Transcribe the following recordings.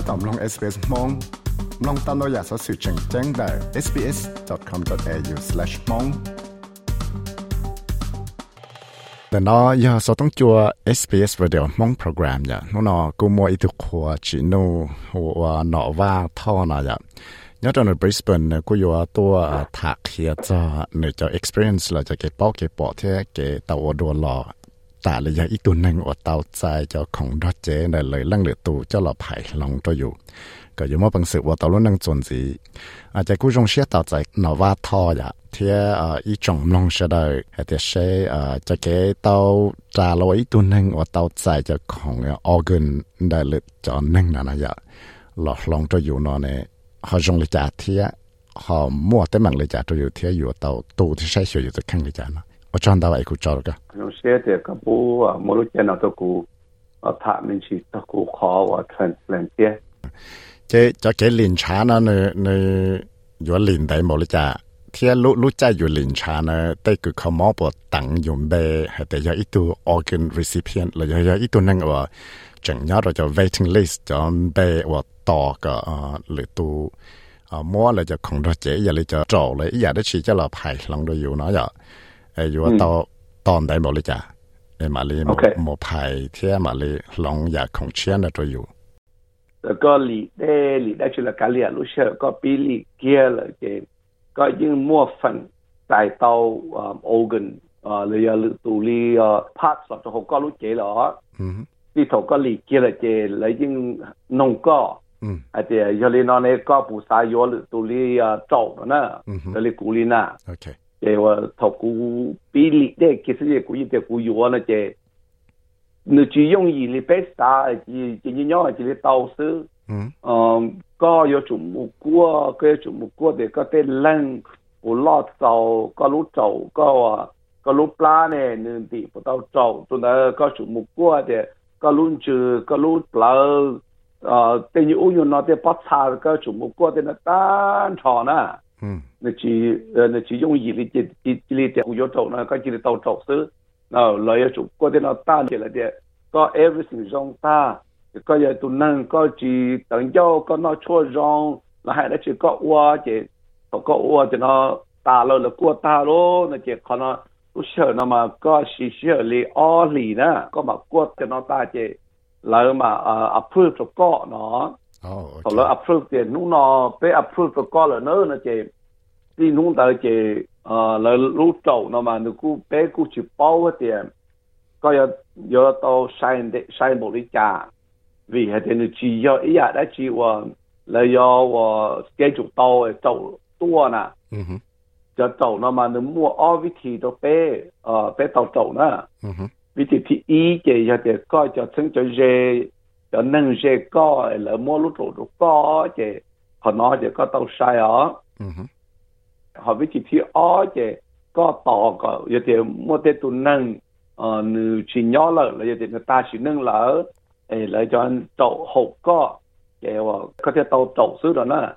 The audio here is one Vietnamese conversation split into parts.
ถ้าตอมลง SBS มองลองตามเราอยากสอสื่อแจ้งแจ้งได้ sbs.com.au/mong แต่นอยาสอต้องจัว SBS Radio มองโปรแกรมอย่าโน่นกูมัวอีตุขวจีนูหัวหนอว่าท่อนะอ ตาเลยยาอีกตัวหนึ่งอดเตาใจเจ้าของดอเจนเลยลังเหลือตูเจ้าหลอไผ่ลงตัวอยู่ ก็ยังว่าปังสือว่าตารุ่นนั่งจนสีอาจจะกู้จงเชื่อตาอใจหนอว่าท่ออยะเทียวอีจงลงเสดอทียเชอ่อจะเกเตาจาลอยอีตัวหนึ่งอดเตาใจเจ้าของออเกินได้เลยจอนึ่งนั่นนะยะหลอกลงตัวอยู่นอนเนี่ยเขาจงเลยจ่าเทียหอมมั่วแต่หมังเลยจ่าตัวอยู่เทียอยู่เตาตูที่ใช้เสียอยู่ตัวข้างเลยจ่านะ ở trong đó ấy cũng cho được dùng xe thì các bố à mỗi lúc trên nào tôi cũng ở thả mình chỉ tôi cũng khó và transplant thế cái cho cái lịch trả nó nơi nơi dù lịch đấy mỗi lịch trả thì lúc lúc chạy dù lịch trả nó tới cứ không mua bộ tặng dùng bề hay để cho ít tu organ recipient là cho ít tu năng ở chẳng nhớ rồi cho waiting list cho bề và tỏ cái lựa tu mua là cho không được chế giờ là cho trổ lấy giờ đó chỉ cho là phải lòng đồ yêu nó giờ ai dù tao tòn đấy một lý trả ai mà lý một một phải thế mà lý lòng giờ không chiến là đồ yêu có lý đây lý đây chỉ là cái lý lúc sau có bí lý kia là cái có những mua phần tại tàu organ là giờ lựa tu lý parts là cho họ có lúc chế là đi thầu có lý kia là chế lấy những nông có à thì giờ lý nó này có bù sa yo lựa tu lý trâu nữa nè lý cú lý nè okay 这我头股比例的，其实也估计的估计我呢这，你只用一礼拜三，只只一样只里到时，嗯，嗯，ก็有种木过，ก็有种木过的，ก็ได้冷，不老早，ก็รู้早，ก็ว่าก็รู้ปลา te wa thau ku pi li de ke se ku yi te ku yu wa na te nu chi yong yi li pe sta ji tao su mm. um ko yo chu mu ku ko yo chu mu ku de ka te lang u lo tao ka lu tao ka wa ka lu pla ne ti po tao tao tu na ka chu mu ku de ka lu chu ka lu pla ờ tên như u nó te pa cha ka chu mu ku de na tan tho na. 那去呃，那去用伊哩这这这哩点，我要找那个几哩到找手，那老爷就过点那大点了点，搞 everything 让大，搞些都能搞去等要搞那车让，那还得去搞我这，搞我这那大了了过大了，那就可能不晓得嘛，搞西西哩二里呢，搞嘛过点那大点，然嘛啊啊铺就搞喏。好了，approve 的，侬呢被 approve 的搞了，那那些，你侬到些呃，来路走那嘛，你顾被顾去包的，ก็要要到山的山木里家，为还得你只要一下来只我，来要我接触到的走多呢，嗯哼，จะ走那嘛，你摸二วิธี都被呃被到走呢，嗯哼，วิธีที่อีเจียจะก็จะถึงจะเจ cho nâng dê có là mua lúc rồi rồi có chỉ họ nói chỉ có tàu sai ở. Họ vì thì thì ở chỉ có tàu có giờ thì mua tết tu nâng ờ nữ chỉ nhỏ lợ là giờ thì người ta chỉ nâng lỡ ấy là cho tàu hộp có cái có thể tàu tàu xứ đó nè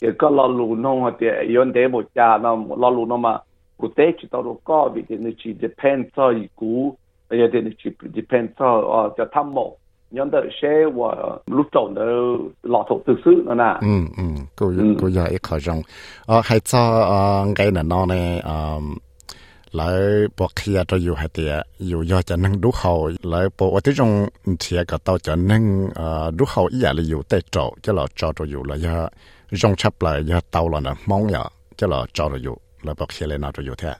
cái có lo lù nông thì yon để một nhà nó lo lù nó mà cụ thể chỉ tàu đó có vì thì nó chỉ depend cho cú giờ thì chỉ depend cho cho thăm mộ nhân đợi xe và lúc đầu nó lọ thuộc từ xứ nữa nè ừ ừ cô cô giờ ít khó trong ờ hay cho cái này nó này lại bộ kia cho dù hay tiệt dù do cho năng đủ hậu lại bộ ở tí trong thì cái tàu cho năng đủ hậu ý là dù tệ trâu cho là cho cho dù là do trong chấp lại do tàu là nó mong nhở cho là cho cho dù là bộ kia lên nào cho dù thế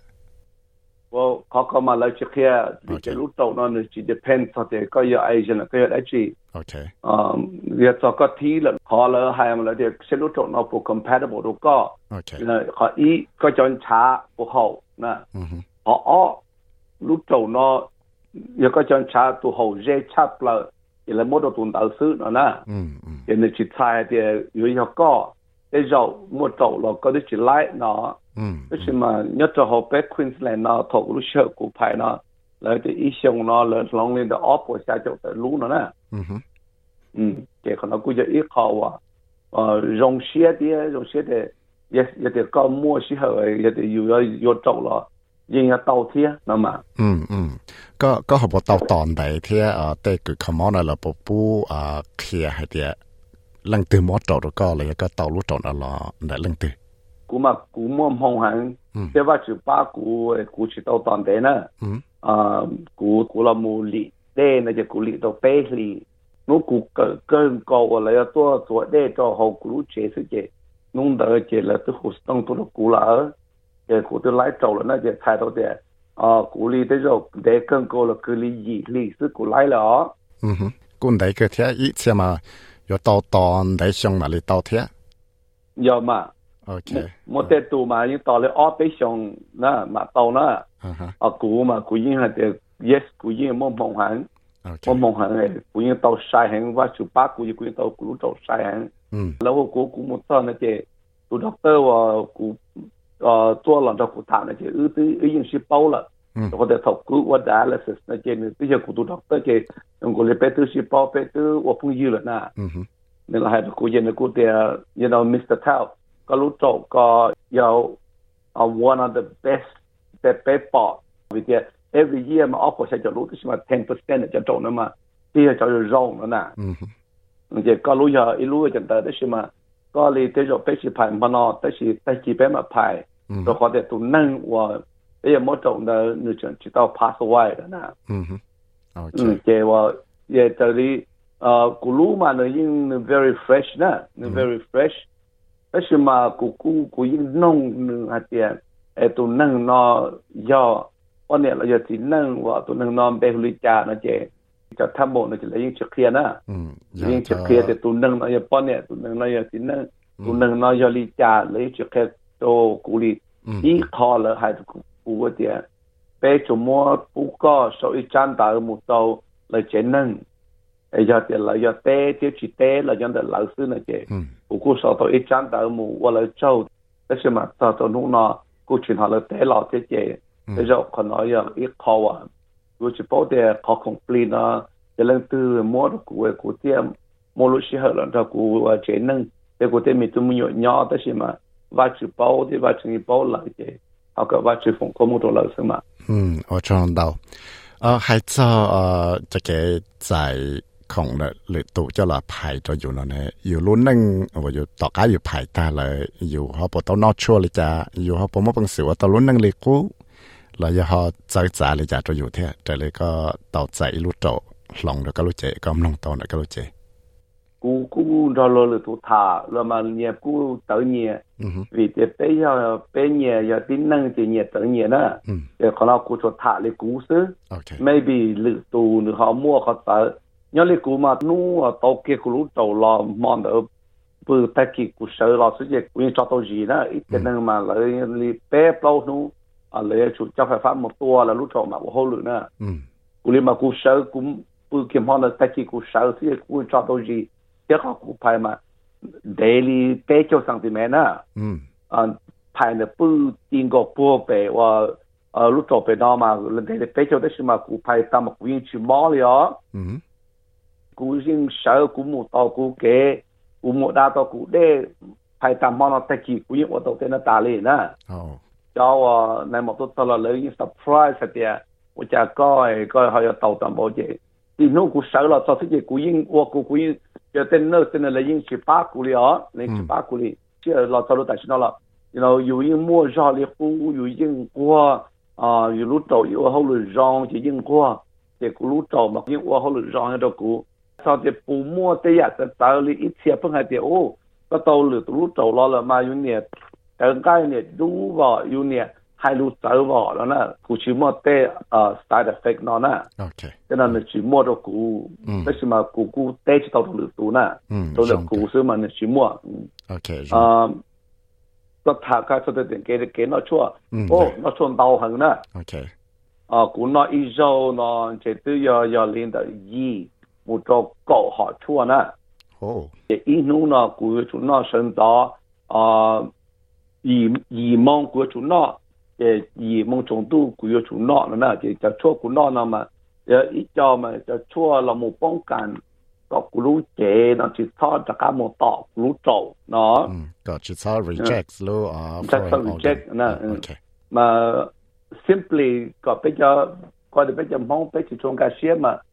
well kaka ma lau chi kia di ke lu tau na ni chi depend sa te ka ya ai jana ka ya ai chi okay um ya ta ka thi la kha la hai ma la de se lu tau na po compatible do ka okay na ka i ka chon cha po hau na a a lu tau na ya ka chon cha tu hau je cha pla ya la mo do tun dal su na na ya ni chi thai de yu ya ka de zao mo tau lo ka de chi lai na nó cái gì mà nhất là họ bé Queensland nó thuộc lúc sợ của phải nó là thì ý xong nó là lòng lên đó ốp của xa chỗ tới lú nó nè ừ cái con nó cũngจะít khó à ờ rong xe đi rong xe thì giờ giờ thì có mua xe hơi giờ thì yêu yêu trâu là ยัง要倒贴，那么，嗯嗯，ก็ก็เขาบอก倒ตอนใดที่เอ่อแต่คือคำว่าเราปุ๊บอ่าเคลียร์ให้เดีย lần từ mỗi trâu đó có là cái tàu lúc trâu đó là để lần từ cú mà cú mua mong hàng thế và chữ ba cú cú chỉ tàu toàn thế nữa à cú cú là mua lì đê này就cú lì tàu bé lì nó cú cơ cơ cầu là要做做đê cho hậu cú chế sự chế nông đỡ chế là tôi hồ sông tôi là cú là ở chế cú tôi lái trâu là nó chế thay đầu đấy à cú lì tới rồi đê cơ cầu là cứ lì gì lì sự cú lái là ừ cú đấy cái thế ít xem mà 有到当喺上哪里到贴？有嘛 ？OK。我在读嘛，因到了二北上那嘛到那，啊古嘛古因系嘅，yes 古因冇梦行，冇梦行嘅古因到晒行，或者八古因古因到古到晒行。嗯。然后古古冇到那些，读 doctor 话古，呃做了就古谈那些，呃都已经是包了。或者透过我 dialysis 那些呢，这些古都 doctor 嘅，用过嚟俾到是包俾到我朋友了นะ。嗯哼。你系古人古啲，you know Mr. Tao 搞猪肉，搞要啊，one of the best 呃，pepper，毕竟 every year 我们阿婆家搞猪肉，是嘛，ten percent 呀，搞猪肉嘛，比他搞肉肉呢，呐。嗯哼。毕竟搞肉肉，伊肉要搞到，是嘛，搞里头肉皮是偏白，是是皮皮嘛白，就后头就嫩，哇，哎呀，毛肉呢，你就吃到 pass away 呢，呐。嗯哼。哦，对。嗯，因为伊个道理，啊，肉肉嘛，伊很 very fresh 呐，very fresh。是嘛，古古古一弄啊点，哎，都弄那要，我呢了要只弄哇，都弄那白回家那些，就他们那就来用吃开呢，嗯，用吃开的都弄那要包呢，都弄那要只弄，都弄那要离家来吃开都古里，一靠了还是古古个点，白周末不搞，所以长大木到来只弄，哎要点了要带就去带了，让的老师那些，嗯。我过少到一张头目，我来做，那些嘛，到到弄那过去下来带老姐姐，那就可能要一考完，我去报的考空飞呢，一人都摸着古的古点，摸了时候人家古啊才能，那古点没怎么有鸟那些嘛，挖去包的挖去包来的，那个挖去缝科目多老师嘛。嗯，我知道。呃，还在呃，这个在。 ของเลยตุจ้าละภายจะอยู่นั่นเองอยู่รุ่นนึงว่าอยู่ต่อกาอยู่ภายตาเลยอยู่เขาปวดต้นนอชัวเลยจ้าอยู่เขาปวดมเปังเสิว่าตอนรุ่นนึงเลยกู้เราจะเขาใจจ้าเลยจ้าจะอยู่เท่แต่เลยก็ต่อใจรู้โตหลงแล้วก็รู้เจก็มลงตอนแล้วก็รู้เจกูกูรอรอเลยทุกท่าเรามาเนี่ยกูเต่าเนี่ยวิเดเปยาเปเนี่ยอย่าที่นั่งจะเนี่ยเต่าเนี่ยนะเดี๋ยวของเรากูจะท่าเลยกูซื้อไม่บีหรือตูหรือเขามั่วเขาเต่า nhớ lấy cụ mà nu ở tàu kia cụ lũ tàu lò mòn ở bự ta kỳ cụ sợ lò suy việc nguyên cho tàu gì đó. Ít cái ừ. năng mà lấy li bé bao nu à lấy chủ cho phải phát một tua là lũ tàu mà của hô lửa nè cụ li mà cụ sợ cũng bự kiếm hòn là ta kỳ cụ sợ sự việc nguyên cho tàu gì. Chắc họ cụ phải mà daily bé cho sang thì mẹ nè ừ. à phải là bự tiền gò bùa bể và à, lúc tàu bể đó mà lần đây là bé cho đấy mà cụ phải tao mà nguyên chỉ mò liền cú riêng sợ cú một tàu cú kế cú một đa tàu cú đê phải tạm bao nó tay chỉ cú những ô tô tên nó tà liền á. Cho ờ, này một tôi là lấy những surprise thật kìa. Của cha coi coi họ tàu tạm bao chứ. thì nó cú sợ là cho thích gì cú những ô cú cú những giờ tên nó tên là lấy những chỉ ba cú li ó lấy chỉ ba cú li chứ là tao lúc tại sao là you know dù những mua giò li cú dù những qua à ờ, dù lúc đầu yêu hậu lửa giòn chỉ những qua thì cú lúc đầu mà những ô hậu lửa giòn ở đâu cú 上这不莫的呀，在道里一切不还的哦，个道路路走了了嘛，有年，等该年路吧，有年。hai lu tàu vào đó nè cụ chỉ mua tê uh, side effect nó nè ok cho nên là chỉ mua được cụ thế nhưng mà cụ cụ tê chỉ tàu được tụ nè tôi là cụ sư mà chỉ mua ok uh, nó thả cái số tiền cái cái nó chua ô nó chua đau hơn nè ok ờ cụ nó ít dầu nó chỉ tự do do liên tới gì một chỗ cậu họ chua nè oh để ít nu nó cụ chúng nó sinh đó ờ ý ý mong của chúng nó 诶而梦中都佢要做 not 啦， 就就错个 not 啦嘛，诶一叫嘛就错了冇帮紧，个咕噜姐那就错就加冇到咕噜做，喏。嗯，个就错 reject 咯啊。reject reject 那嗯。嘛，simply 个比较，个哋比较忙比较中间些嘛， กูเปียแต่อีอย่างกูแต่ก็ยังไม่อีตุโซเอก็อีตุโซชอดูก็พาเต了นะเอก็จีดีตุโซแต่เจเดี๋ยวจู่มูเจก็ยังใกล้ปีลือก็ตุ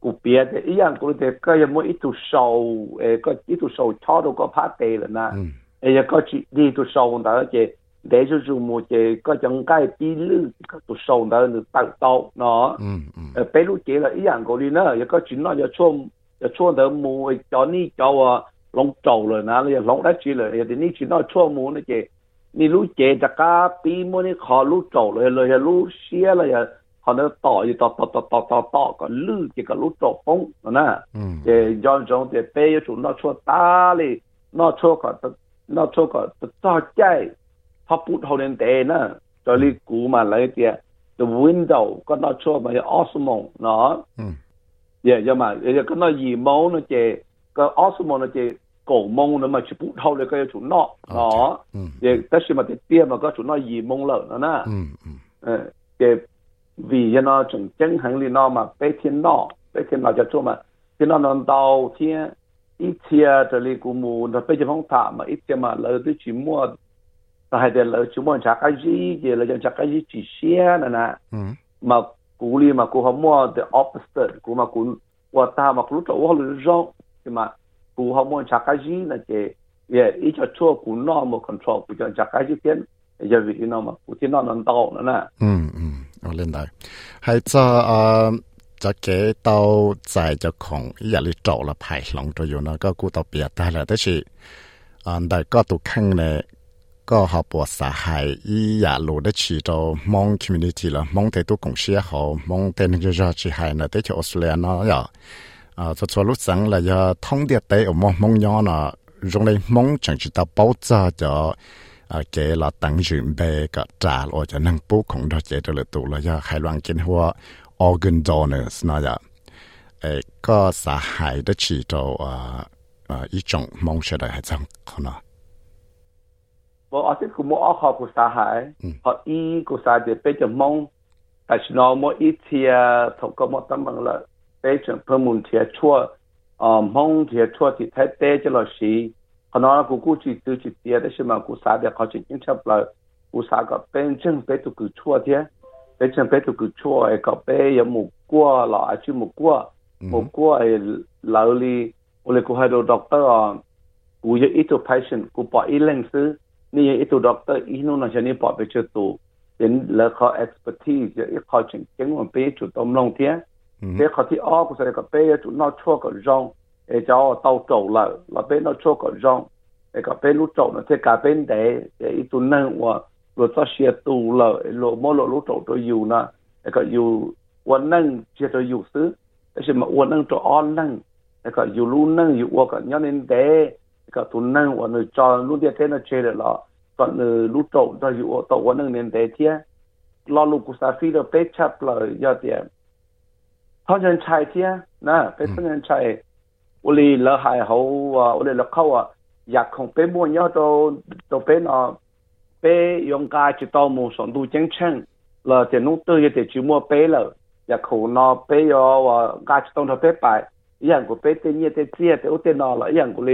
個別嘅，依樣佢哋佢有冇一條數誒個一條數抄到個 part 地啦嘛？誒個住呢條數大家嘅，你就做冇嘅個種解比率個條數大家就得到喏。嗯嗯。誒比如嘅啦，依樣嗰啲呢，有個轉啦，有錯有錯到冇咗呢咗啊，弄做啦，嗱你又弄得住啦，有啲呢轉啦錯冇呢嘅，你攞嘅大家比冇呢考攞做啦，又又攞些啦又。路斜了呀。họ nó tỏ gì tỏ tỏ tỏ tỏ tỏ tỏ có lư chỉ có lúc trộn phong nè để do trong để bé chúng nó cho ta li nó cho có nó cho có tỏ chạy họ bút hậu đến tế nè cho li cú mà lấy tiền the window có nó cho mà osmo nó yeah nhưng mà cái nó gì mẫu nó chè cái osmo nó chè cổ mông nó mà chỉ bút hậu để cái chúng nó nó yeah tất nhiên mà cái tiền mà có chúng nó gì mông lợn nó nè cái Vì nó chúng chân hành lý nó mà bé thiên nó bé thiên nó cho chỗ mà. Thiên nó nó đầu thiên ít chia trở lại của mù nó bây giờ phong thả mà ít chia mà lỡ tới chỉ mua ta hay để lỡ chỉ mua chắc cái gì gì là chắc cái gì chỉ xe nè nè. Mà cú li mà cú không mua the opposite cú mà cú và ta mà cú chỗ họ lựa rong nhưng mà cú không mua chắc cái gì là chỉ yeah ít cho chỗ cú nó mà control cú cho chắc cái gì tiền giờ vì nó mà cú thiên nó nó đầu nữa nè 我领导，还在啊，在街道在这空夜里找了排龙，就有那个古道边带了，但是啊，大家都看呢，个好菩萨还一夜路的去到蒙 community 了，蒙太多公司也好，蒙太那个热气还呢，得去澳大利呀，啊，坐坐路上了要通电带，我们蒙阳，用来蒙城市的爆炸叫。à chế là tăng dụng bề cả trả lo cho năng bố không đó chế cho lựa tụ là do hoa organ donors nó dạ ấy ờ, có xã chỉ cho à à ý trọng mong chờ đợi hay chẳng không nào vâng, bộ ở trên cũng mua họ của xã hải ừ. họ ý của để bây giờ mong. Tại sao nó mua ít thì ờ, thông qua một tấm bằng là bây giờ phần muốn thì chua. Mong thì chua thì thấy tê cho là gì khona ku ku chi tu chi tia de shima ku sa de kha chi in chap la ku sa ga pen chen pe tu ku chua tie. Pe chen pe tu ku chua e ka pe ya mu kwa la a chi mu kwa mm-hmm. mu kwa e la li ole ku ha do doctor on ku ye i patient ku pa i leng su ni ye i to doctor i no na chani pa pe chu tu. Đến là khó expertise giờ ít khó chỉnh chứng mà bé tom tâm lòng thế bé khó thì ó cũng sẽ có bé chủ nó chua có rong e cho tàu trâu là là bên nó cho có rong e cả bên lúc trâu nó thế cả bên đấy e ít tu nâng và rồi cho xe tu là lo mò lo lúc trâu cho yêu na e cả yêuวันนั่งเชื่ออยู่ซื้อแต่ใช่มาวันนั่งจะอ้อนนั่งแล้วก็อยู่รู้นั่งอยู่ว่าก็ย้อนเดก็ตุนนั่งวันนึงจอรู้เดียเทนเชื่อละตอนนึงรู้โตจะอยู่ต่อวันนึงเน้นเดเทียรอลูกกุศลฟีเราเป๊ะชับเลยยอดเดียเพราะฉะนั้นชายเทียนะเป็นเพราะฉะนั้นชาย 我哋老系好啊，我哋落口啊，日穷俾冇咗到到俾我俾用家就到冇上到正称，啦就弄对嘅就就冇俾啦，日穷那俾咗话家就当头俾拜，一人个俾啲嘢啲知啲屋啲那啦，一人个你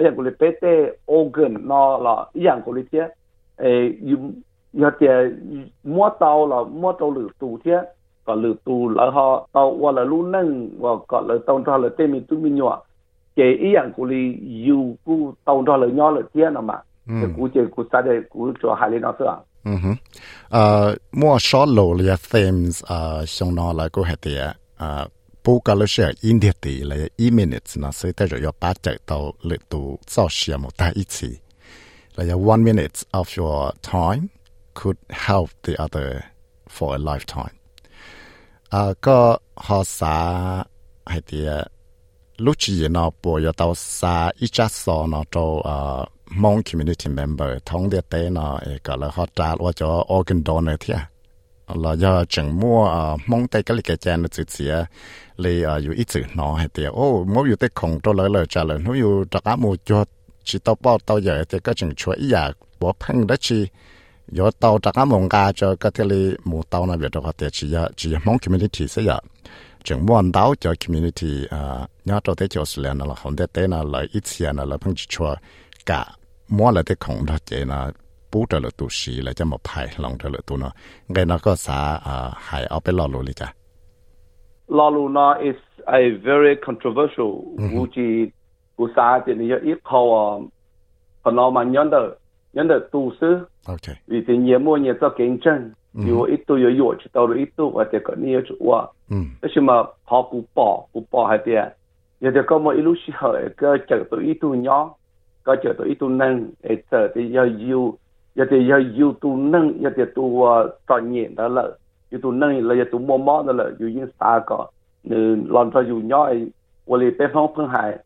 一人个你俾啲 organ 那啦，一人个你啲诶要要啲摸到啦，摸到嚟度啲。ก็ลือตูแล้วฮะตอว่าละรู้นั่งว่าก็เลยต้องทอเลยเตมีตุ้มีหนัว chế ý rằng của li yêu của tàu đó là nhỏ là tiền mà thì của chế của sa để của cho hai lên nó thôi ừ hứ ờ mua short low là themes ờ xong nó là của hệ tiệt ờ bố cả là sẽ India tỷ là e minutes nó sẽ tới rồi ba chạy tàu lệ tụ sau xe một ta ít gì là one minute of your time could help the other for a lifetime อ่าก็หอสาให้เดีย lúc chỉ nó bộ yêu tàu xa ít chắc so nó cho uh, mong community member thông điệp tế nó gọi là họ trả lo cho organ donor thế là do chẳng mua mong tay cái lịch cái nó chữ chia lấy ở ít chữ nó hay tiếc ô mỗi yêu tế không cho lời lời trả lời nó yêu trả cả mua cho chỉ tàu bao tàu giờ thì các chừng chuỗi giả bỏ phăng đó chi yo tàu trả cả mong ca cho cái thế li mua tàu nó việc cho họ tiếc chỉ chỉ mong community sẽ giờ chừng muốn đào cho community à nhớ cho tới cho sự là không thể tới là lợi ít tiền là phong chỉ cho cả mua là cái không đó chỉ là bù trở lại tu sĩ là cho một phải lòng trở lại tu nó cái nó có啥à hay ở bên lò lù đi chả lò lù nó is a very controversial 估计估啥的你要一考啊，可能嘛人的人的都是 OK，vì thì nhiều mua nhiều cho竞 争，有一度有药去到了一度或者个你要做哇，嗯但是嘛跑古跑古跑还的，有的个么一路是好个走到一度鸟，个走到一度能，诶走的要有，有的要有度能，有的度啊专业的了，有度能了，有度摸摸的了，有因啥个，嗯，让他有鸟诶，我哋北方碰海，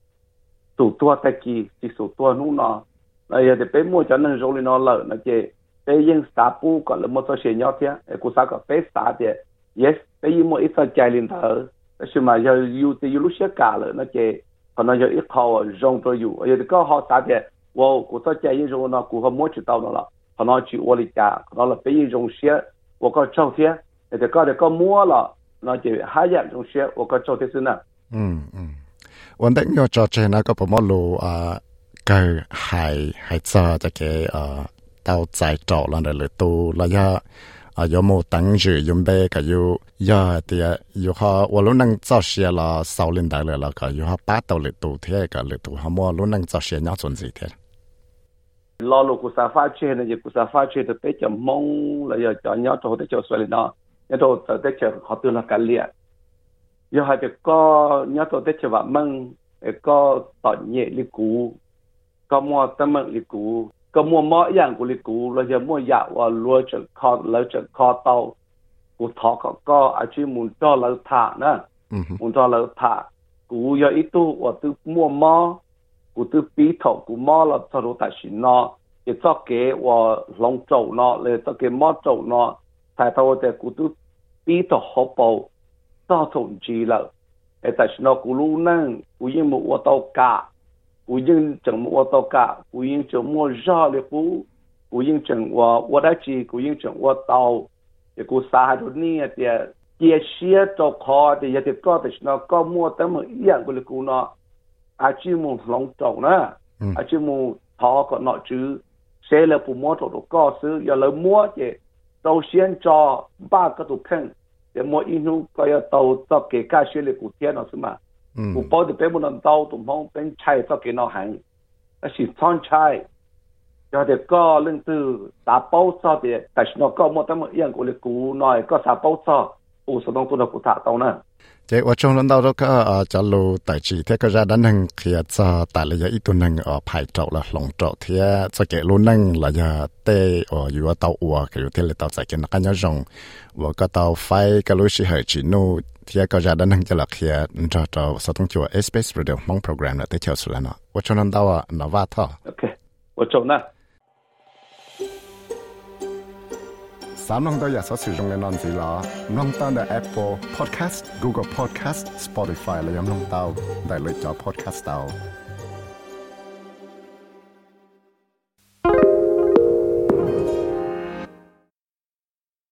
做多得机，是做多弄呢。là giờ thì bé mua cho nên rồi nó lỡ nó chơi bé 北京大部搞了摩托车鸟片诶过三个被杀的也是被一抹一次改里头什么要有的有路些改了那个可能就一套啊着种有有的刚好三天我过三天一日我那过后我去到那了可能去我的家可能去我家可能了北京中学我靠周边有的搞的搞摩了那就海洋中学我靠是边嗯嗯。我的要找的那个不么路啊跟海海照的给啊 tao giải trọ là nơi tu là ya à yo mô tăng dự yếm bê cả yo ya thì yo ha wo luôn năng cho xe là sau lên đại là cả yo ha ba tao lệ tu thế, cả lệ tu ha mô luôn năng cho xe nhau chuẩn gì thế. Lo lo của sa pha chơi này của sa pha chơi thì tới chờ mong là giờ cho nhau cho tới chờ xoay lên đó. Nhau cho tới chờ họ tư là cả liệt giờ hai việc có nhau cho tới chờ vợ măng có tọt nhẹ lý cũ, có mua tâm mệnh lý cũ. ก็มัวมออย่างกุลิกูเราจะมัวอยาว่าลัวจะคอเราจะคอเตากูทอก็ก็อาชีพมุนจ้อเราถานะมุนจ้อเราถากูอยาอีตู้ว่าตึมัวมอกูตึปีถอกูมอเราทะลุตัดสินเนาะจะจอกเกว่าลงโจเนาะเลยจอกเกมอโจเนาะแต่ตัวแต่กูตึปีถอหอบเอาจอถงจีแล้วแต่ฉันกูรู้นั่งกูยังมัวเตากะ งจังมัวรอเลยกูกูยังจังว่าว่าได้จีกูยังจังว่าเตาเดี๋ยวกูสาหัสนี่เดี๋ยวเจียเชียตกคอเดี๋ยวจะก็แต่สินเนาะก็มัวแต่มือเอียงกูเลยกูเนาะ à chứ mù lòng trầu nè à chứ mù thọ 嗯，我包的并不能到东方本菜做给老行，那是川菜，要得搞人都打包烧的，但是那个么他们养过的古那个打包烧。u số đông tu là cụ thả tàu nè? Chế ở lần đầu đó có ờ, trả lô chỉ thế có ra đánh hàng kia à, cho tại là ít tuần hàng ở phải trậu là lòng trậu. Thế cho kẻ luôn năng là giờ tê ở giữa tàu ua kiểu thế là tàu chạy kia nó cá nhau và có tàu phai cái lối xí hơi chỉ nô thế có ra đánh hàng cho là kia cho cho sao tung chùa space radio mong program là tới chiều sửa nó. Ở trong lần đầu à, nó va thọ ok. Ở trong đó สามน้องตัวอยากสอสื่อตรงในนอนสีล้อน้องตั้งแต่ Apple Podcast Google Podcast Spotify และยังน้องเตาได้เลยจอ Podcast เตา